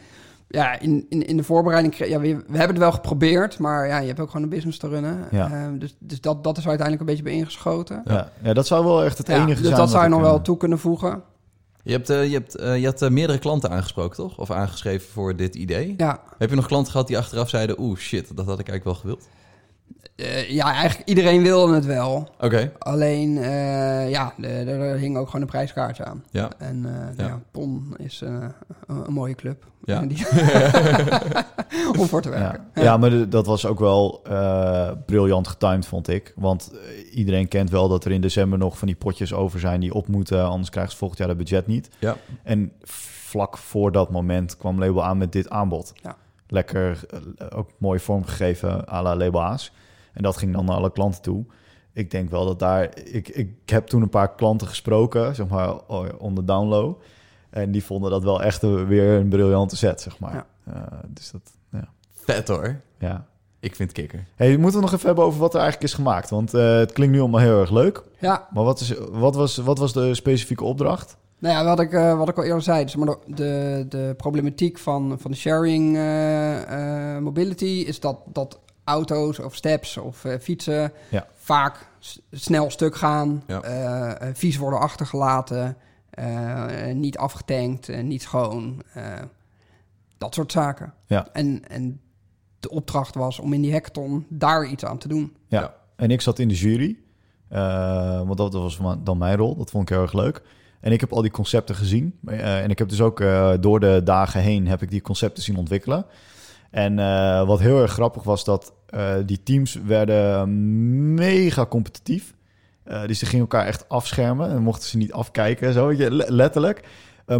ja, in, in, in de voorbereiding, ja, we, we hebben het wel geprobeerd, maar ja, je hebt ook gewoon een business te runnen. Ja. Ehm, dus dus dat, dat is uiteindelijk een beetje bij ingeschoten. Ja. Ja, dat zou wel echt het Ja, enige dus zijn. dat wat zou je nog eh, wel toe kunnen voegen. Je hebt, eh, je hebt, eh, je had eh, meerdere klanten aangesproken, toch? Of aangeschreven voor dit idee. Ja, Heb je nog klanten gehad die achteraf zeiden... oeh, shit, dat had ik eigenlijk wel gewild? Eh, ja eigenlijk iedereen wilde het wel. Oké, Alleen, eh, ja, er hing ook gewoon een prijskaartje aan. ja. En eh, nou Ja. ja, PON is een, een mooie club. Ja. Die- Om voor te werken. Ja, ja maar de- dat was ook wel briljant getimed, vond ik. Want iedereen kent wel dat er in december nog van die potjes over zijn die op moeten. Anders krijgen ze volgend jaar het budget niet. Ja. En vlak voor dat moment kwam Label aan met dit aanbod. Ja. Lekker, eh, ook mooi vormgegeven à la Label A's. En dat ging dan naar alle klanten toe. Ik denk wel dat daar... Ik, ik heb toen een paar klanten gesproken, zeg maar, on the down low. En die vonden dat wel echt weer een briljante set, zeg maar. Ja. Eh, dus dat, ja. Vet hoor. ja. Ik vind het kikker. Hey, we moeten het nog even hebben over wat er eigenlijk is gemaakt. Want eh, het klinkt nu allemaal heel erg leuk. Ja, Maar wat, is, wat, was, wat was de specifieke opdracht? Nou ja, wat ik, eh, wat ik al eerder zei, dus maar de, de, problematiek van, van de sharing eh, eh, mobility is dat, dat auto's of steps of eh, fietsen Ja. vaak snel stuk gaan, Ja. vies worden achtergelaten, niet afgetankt, niet schoon, eh, dat soort zaken. Ja. En, en de opdracht was om in die hackathon daar iets aan te doen. Ja. Ja. En ik zat in de jury. eh, want dat was dan mijn rol. Dat vond ik heel erg leuk. En ik heb al die concepten gezien. Eh, en ik heb dus ook eh, door de dagen heen heb ik die concepten zien ontwikkelen. En eh, wat heel erg grappig was dat die teams werden mega competitief. Dus ze gingen elkaar echt afschermen en mochten ze niet afkijken, zo, weet je, le- letterlijk.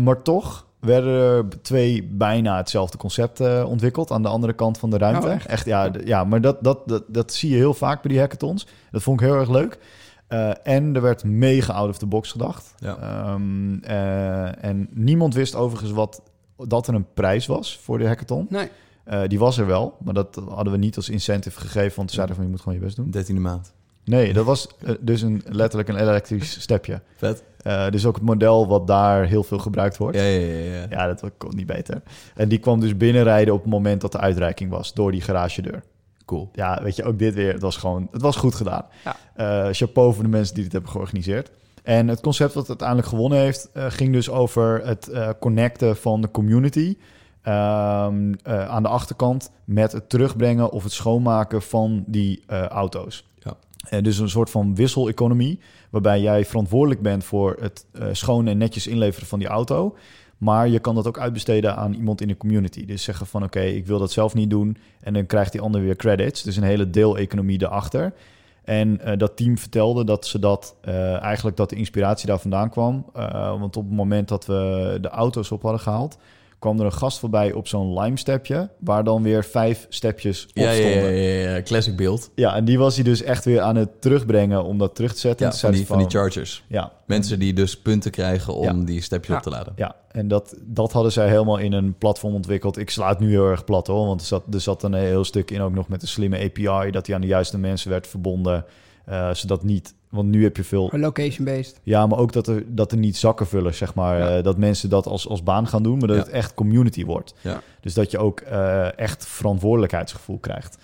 Maar toch werden er twee bijna hetzelfde concept ontwikkeld aan de andere kant van de ruimte. Oh, echt? echt? ja, ja, maar dat, dat, dat, dat zie je heel vaak bij die hackathons. Dat vond ik heel erg leuk. Eh, en er werd mega out of the box gedacht. Ja. Ehm, eh, en niemand wist overigens wat dat er een prijs was voor de hackathon. Nee, Eh, die was er wel, maar dat hadden we niet als incentive gegeven, want ze zeiden van je moet gewoon je best doen. 13e maand. Nee, dat was dus een, letterlijk een elektrisch stepje. Vet. Eh, dus ook het model wat daar heel veel gebruikt wordt. Ja, Ja, ja, ja. ja. dat kon niet beter. En die kwam dus binnenrijden op het moment dat de uitreiking was, door die garagedeur. Cool. Ja, weet je, ook dit weer, het was gewoon, het was goed gedaan. Ja. Eh, chapeau voor de mensen die dit hebben georganiseerd. En het concept wat uiteindelijk gewonnen heeft, eh, ging dus over het eh, connecten van de community ehm, eh, aan de achterkant met het terugbrengen of het schoonmaken van die eh, auto's. Ja. En dus een soort van wissel-economie, waarbij jij verantwoordelijk bent voor het eh, schoon en netjes inleveren van die auto. Maar je kan dat ook uitbesteden aan iemand in de community. Dus zeggen van oké, ik wil dat zelf niet doen. En dan krijgt die ander weer credits. Dus een hele deeleconomie erachter. En eh, dat team vertelde dat ze dat eh, eigenlijk dat de inspiratie daar vandaan kwam. Eh, want op het moment dat we de auto's op hadden gehaald, kwam er een gast voorbij op zo'n lime stepje, waar dan weer vijf stepjes op Ja, ja, stonden. ja, Ja, ja, ja. Classic beeld. en die was hij dus echt weer aan het terugbrengen om dat terug te zetten. Ja, van die, van die chargers. Ja, Mensen die dus punten krijgen om Ja. die stepjes Ja. op te laden. Ja, en dat, dat hadden zij helemaal in een platform ontwikkeld. Ik sla het nu heel erg plat hoor, want er zat, er zat een heel stuk in ook nog met een slimme API, dat die aan de juiste mensen werd verbonden, eh, zodat niet... want nu heb je veel... Location-based. Ja, maar ook dat er, dat er niet zakkenvullers, zeg maar. Ja. eh, dat mensen dat als, als baan gaan doen, maar dat Ja. het echt community wordt. Ja. Dus dat je ook eh, echt verantwoordelijkheidsgevoel krijgt.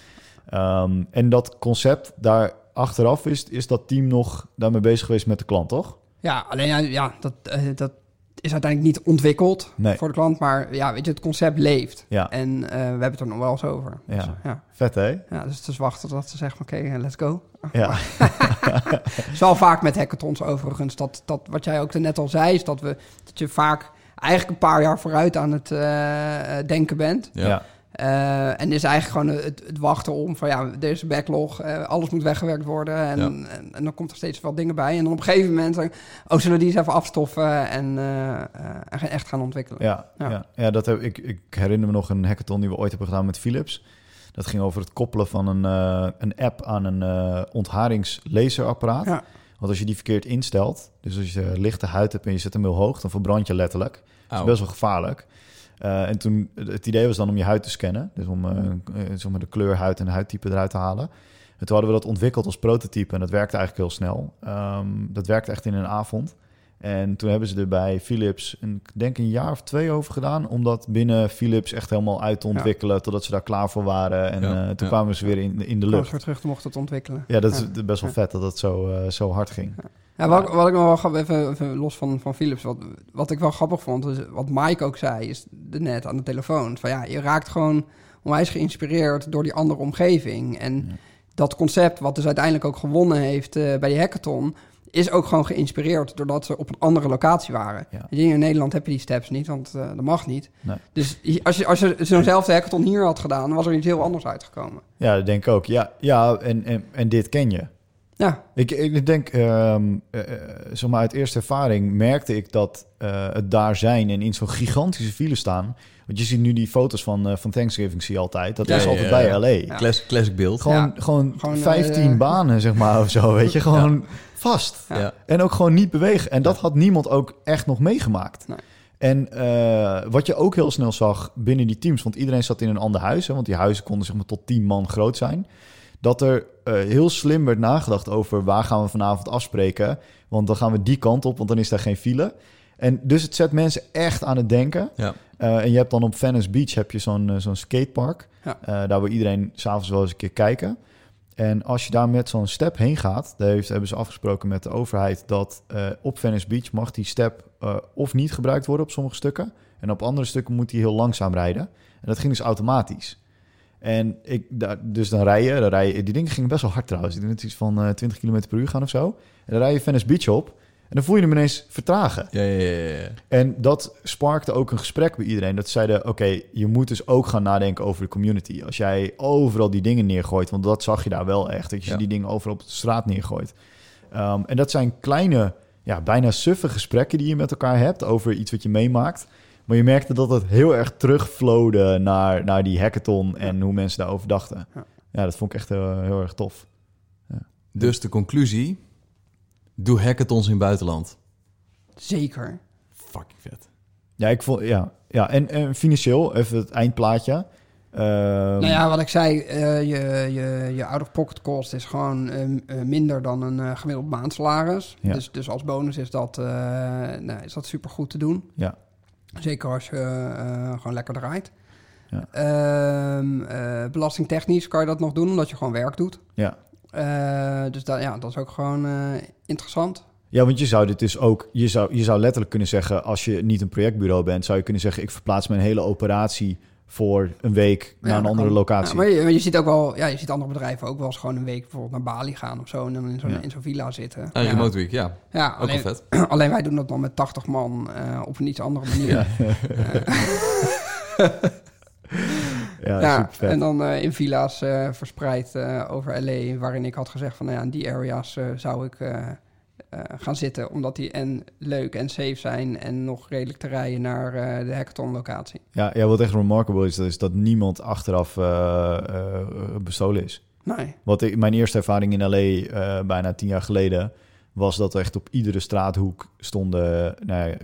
Ehm, en dat concept daar achteraf is, is dat team nog daarmee bezig geweest met de klant, toch? Ja, alleen ja, ja dat, eh, dat is uiteindelijk niet ontwikkeld Nee. voor de klant. Maar ja, weet je, het concept leeft. Ja. En eh, we hebben het er nog wel eens over. Ja. Dus, ja. Vet, hè? ja, dus het is wachten tot ze zeggen, oké, let's go. Ja. Het is wel vaak met hackathons overigens. Dat, dat wat jij ook net al zei, is dat, we, dat je vaak eigenlijk een paar jaar vooruit aan het eh, eh, denken bent. Ja. ja. Eh, en is eigenlijk gewoon het, het wachten om van ja, deze backlog, eh, alles moet weggewerkt worden. En, Ja. en, en dan komt er steeds wat dingen bij. En dan op een gegeven moment, oh, zullen we die eens even afstoffen en eh, eh, echt gaan ontwikkelen. Ja, ja. Ja. ja. dat heb, ik, ik herinner me nog een hackathon die we ooit hebben gedaan met Philips. Dat ging over het koppelen van een, eh, een app aan een eh ontharingslazerapparaat. Ja. Want als je die verkeerd instelt, dus als je lichte huid hebt en je zet hem heel hoog, dan verbrand je letterlijk. Dat is Auw. best wel gevaarlijk. Eh, en toen, het idee was dan om je huid te scannen. Dus om zeg maar de kleur huid en huidtype eruit te halen. En toen hadden we dat ontwikkeld als prototype en dat werkte eigenlijk heel snel. Ehm, dat werkte echt in een avond. En toen hebben ze er bij Philips, een, ik denk een jaar of twee over gedaan... om dat binnen Philips echt helemaal uit te Ja. ontwikkelen... totdat ze daar klaar voor waren. En Ja, eh, toen ja. kwamen ze weer in, in de Als lucht. we terug mochten het ontwikkelen. Ja, dat is best wel Ja. vet dat het zo, eh, zo hard ging. Ja, wat, wat ik nog wel grappig, even, even los van, van Philips, wat, wat ik wel grappig vond, is wat Mike ook zei, is de net aan de telefoon. Van ja, je raakt gewoon onwijs geïnspireerd door die andere omgeving. En Ja. dat concept, wat dus uiteindelijk ook gewonnen heeft eh, bij die hackathon, is ook gewoon geïnspireerd doordat ze op een andere locatie waren. Ja. Hier in Nederland heb je die steps niet, want eh, dat mag niet. Nee. Dus als je, als je zo'nzelfde hackathon hier had gedaan, dan was er iets heel anders uitgekomen. Ja, dat denk ik ook. Ja, ja en, en, en dit ken je. Ja, Ik, ik denk, ehm eh, eh, zeg maar uit eerste ervaring merkte ik dat eh, het daar zijn en in zo'n gigantische file staan. Want je ziet nu die foto's van, eh, van Thanksgiving zie je altijd. Dat Ja, is ja, altijd ja, bij ja. LA. Ja. Classic, classic beeld. Gewoon, Ja. gewoon, Gewoon, 15 eh, banen, zeg maar, of zo, weet je. Gewoon vast. Ja. Ja. En ook gewoon niet bewegen. En dat had niemand ook echt nog meegemaakt. Nee. En eh, wat je ook heel snel zag binnen die teams, want iedereen zat in een ander huis, hè, want die huizen konden zeg maar tot 10 man groot zijn, dat er eh, heel slim werd nagedacht over waar gaan we vanavond afspreken, want dan gaan we die kant op, want dan is daar geen file. En dus het zet mensen echt aan het denken. Ja. Eh, en je hebt dan op Venice Beach heb je zo'n zo'n skatepark. Ja. Eh, daar wil iedereen s'avonds wel eens een keer kijken. En als je daar met zo'n step heen gaat, daar hebben ze afgesproken met de overheid dat eh, op Venice Beach mag die step eh, of niet gebruikt worden op sommige stukken. En op andere stukken moet hij heel langzaam rijden. En dat ging dus automatisch. En ik, daar, dus dan rij je, dan rij je, die dingen gingen best wel hard trouwens. Ik denk dat iets van eh 20 km per uur gaan of zo. En dan rij je Venice Beach op en dan voel je hem ineens vertragen. Ja, ja, ja, ja. En dat sparkte ook een gesprek bij iedereen. Dat zeiden, oké, je moet dus ook gaan nadenken over de community. Als jij overal die dingen neergooit, want dat zag je daar wel echt. Dat je Ja. die dingen overal op de straat neergooit. Ehm, en dat zijn kleine, ja, bijna suffe gesprekken die je met elkaar hebt over iets wat je meemaakt. Maar je merkte dat het heel erg terugvloode naar, naar die hackathon en hoe mensen daarover dachten. Ja. Ja, dat vond ik echt heel, heel erg tof. Dus de conclusie, doe hackathons in het buitenland. zeker. Fucking vet. Ja, ik vond, ja, ja en, en financieel, even het eindplaatje. Ehm, Nou ja, wat ik zei, eh, je, je, je out-of-pocket cost is gewoon eh, eh, minder dan een eh, gemiddeld maandsalaris. Ja. Dus, dus als bonus is dat, eh nou, is dat super goed te doen. Ja. Zeker als je eh, gewoon lekker draait. Ja. Ehm, eh, belastingtechnisch kan je dat nog doen, omdat je gewoon werk doet. Ja. Eh, dus dat, ja, dat is ook gewoon eh, interessant. Ja, want je zou dit dus ook, je zou, je zou letterlijk kunnen zeggen, als je niet een projectbureau bent, zou je kunnen zeggen, ik verplaats mijn hele operatie voor een week naar Ja, een andere kan. locatie. Ja, maar, je, maar je ziet ook wel, ja, je ziet andere bedrijven ook wel eens gewoon een week bijvoorbeeld naar Bali gaan of zo. En dan in zo'n Ja. in zo'n villa zitten. En ja. Remote Week, ja. Ja, Ook alleen, vet. alleen wij doen dat dan met 80 man eh, op een iets andere manier. Ja. en dan eh, in villa's eh, verspreid eh, over LA, waarin ik had gezegd van, nou ja, in die areas zou ik gaan zitten, omdat die en leuk en safe zijn en nog redelijk te rijden naar de hackathon locatie. Ja, ja, wat echt remarkable is, dat is dat niemand achteraf bestolen is. Nee. Wat ik, mijn eerste ervaring in LA, bijna tien jaar geleden, was dat er echt op iedere straathoek stonden nou ja,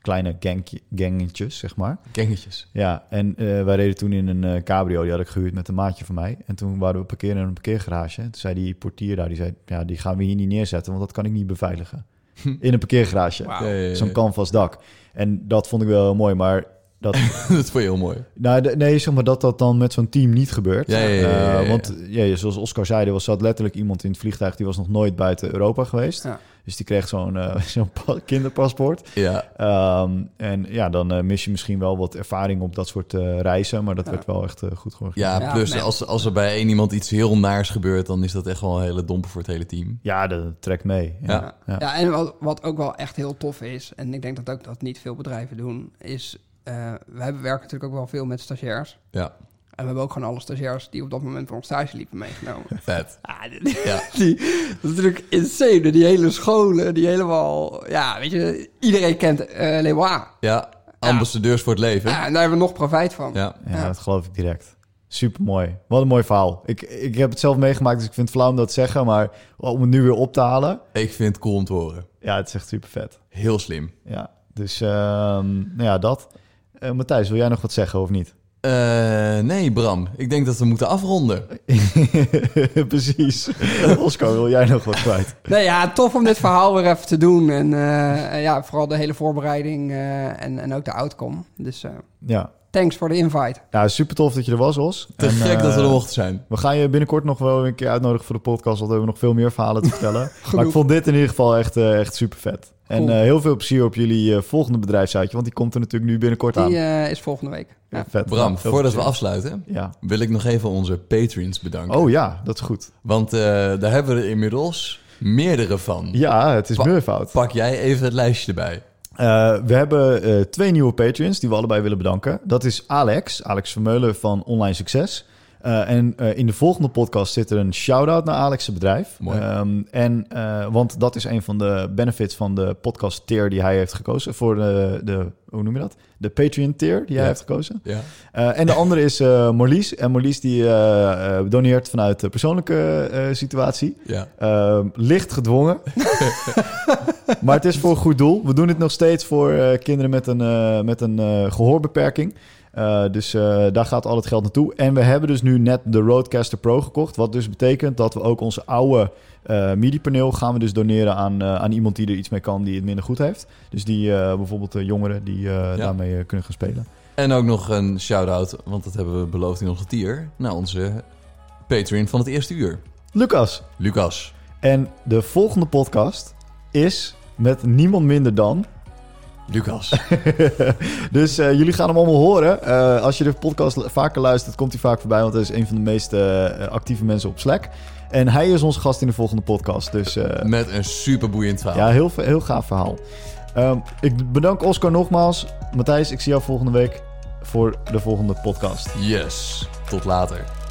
kleine gangje, gangetjes, zeg maar. Gangetjes. Ja, en eh, wij reden toen in een eh, cabrio, die had ik gehuurd met een maatje van mij. En toen waren we parkeren in een parkeergarage. Toen zei die portier daar, die zei, ja, die gaan we hier niet neerzetten, want dat kan ik niet beveiligen. in een parkeergarage. Zo'n canvas dak. En dat vond ik wel heel mooi, maar dat, dat vond je heel mooi. nou, de- nee, zeg maar dat dat dan met zo'n team niet gebeurt. Ja, ja, ja, ja, ja, Eh, want ja, zoals Oscar zei, er was, zat letterlijk iemand in het vliegtuig... die was nog nooit buiten Europa geweest. Ja. Dus die kreeg zo'n eh, zo'n kinderpaspoort. Ja, Ehm, en ja, dan eh, mis je misschien wel wat ervaring op dat soort eh, reizen... maar dat Ja. werd wel echt goed georganiseerd. ja Ja, plus nee. als, als er bij één iemand iets heel naars gebeurt... dan is dat echt wel een hele domper voor het hele team. Ja, dat trekt mee. Ja. Ja. Ja. Ja. en wat, wat ook wel echt heel tof is, en ik denk dat ook dat niet veel bedrijven doen, is eh we hebben, werken natuurlijk ook wel veel met stagiairs. Ja, En we hebben ook gewoon alle stagiairs die op dat moment voor ons stage liepen meegenomen. vet. Ja, die, Ja. die- dat is natuurlijk insane. Die hele scholen, die helemaal... Ja, weet je, iedereen kent eh Leeuwen. Ja, ambassadeurs voor het leven. Ja, en daar hebben we nog profijt van. Ja, Ja, Ja. dat geloof ik direct. Super mooi. Wat een mooi verhaal. Ik, ik heb het zelf meegemaakt, dus ik vind het flauw om dat te zeggen. Maar om het nu weer op te halen, ik vind het cool om te horen. ja, het is echt super vet. Heel slim. Ja, dus ehm, nou ja, dat. Eh, Matthijs, wil jij nog wat zeggen of niet? Eh, nee, Bram. Ik denk dat we moeten afronden. Precies. Oscar, wil jij nog wat kwijt? Nee, ja, tof om dit verhaal weer even te doen. En eh, ja, vooral de hele voorbereiding eh, en, en ook de outcome. Dus eh, Ja. thanks voor de invite. ja, super tof dat je er was, Os. Te En, gek dat we er mochten zijn. We gaan je binnenkort nog wel een keer uitnodigen voor de podcast, want we hebben nog veel meer verhalen te vertellen. maar ik vond dit in ieder geval echt, eh, echt super vet. En Cool. eh, heel veel plezier op jullie eh, volgende bedrijfsuitje, want die komt er natuurlijk nu binnenkort aan. Die eh, is volgende week. Ja. Vet. Bram, voordat we afsluiten, Ja. wil ik nog even onze patrons bedanken. Oh ja, dat is goed. Want eh, daar hebben we er inmiddels meerdere van. Ja, het is Pa- meervoud. Pak jij even het lijstje erbij. Eh, we hebben eh, twee nieuwe patrons die we allebei willen bedanken. Dat is Alex, Alex Vermeulen van Online Succes. Eh, en eh, in de volgende podcast zit er een shout-out naar Alex' bedrijf. Mooi. Ehm, en, eh, want dat is een van de benefits van de podcast tier die hij heeft gekozen. Voor de, de hoe noem je dat? De Patreon tier die hij Ja. heeft gekozen. Ja. En de andere is Marlies. En Marlies die doneert vanuit de persoonlijke situatie. Ja. Ehm, licht gedwongen. maar het is voor een goed doel. We doen het nog steeds voor kinderen met een, met een eh, gehoorbeperking. Eh, dus eh, daar gaat al het geld naartoe. En we hebben dus nu net de Roadcaster Pro gekocht. Wat dus betekent dat we ook onze oude eh MIDI-paneel gaan we dus doneren aan, aan iemand die er iets mee kan die het minder goed heeft. Dus die bijvoorbeeld de jongeren die daarmee kunnen gaan spelen. En ook nog een shout-out, want dat hebben we beloofd in onze tier, naar onze Patreon van het eerste uur. Lucas. Lucas. En de volgende podcast is met niemand minder dan Lucas. dus eh, jullie gaan hem allemaal horen. Eh, als je de podcast vaker luistert, komt hij vaak voorbij. Want hij is een van de meest eh, actieve mensen op Slack. En hij is onze gast in de volgende podcast. Dus Met een super boeiend verhaal. ja, heel, heel gaaf verhaal. Ehm, ik bedank Oscar nogmaals. Matthijs, ik zie jou volgende week voor de volgende podcast. Yes. Tot later.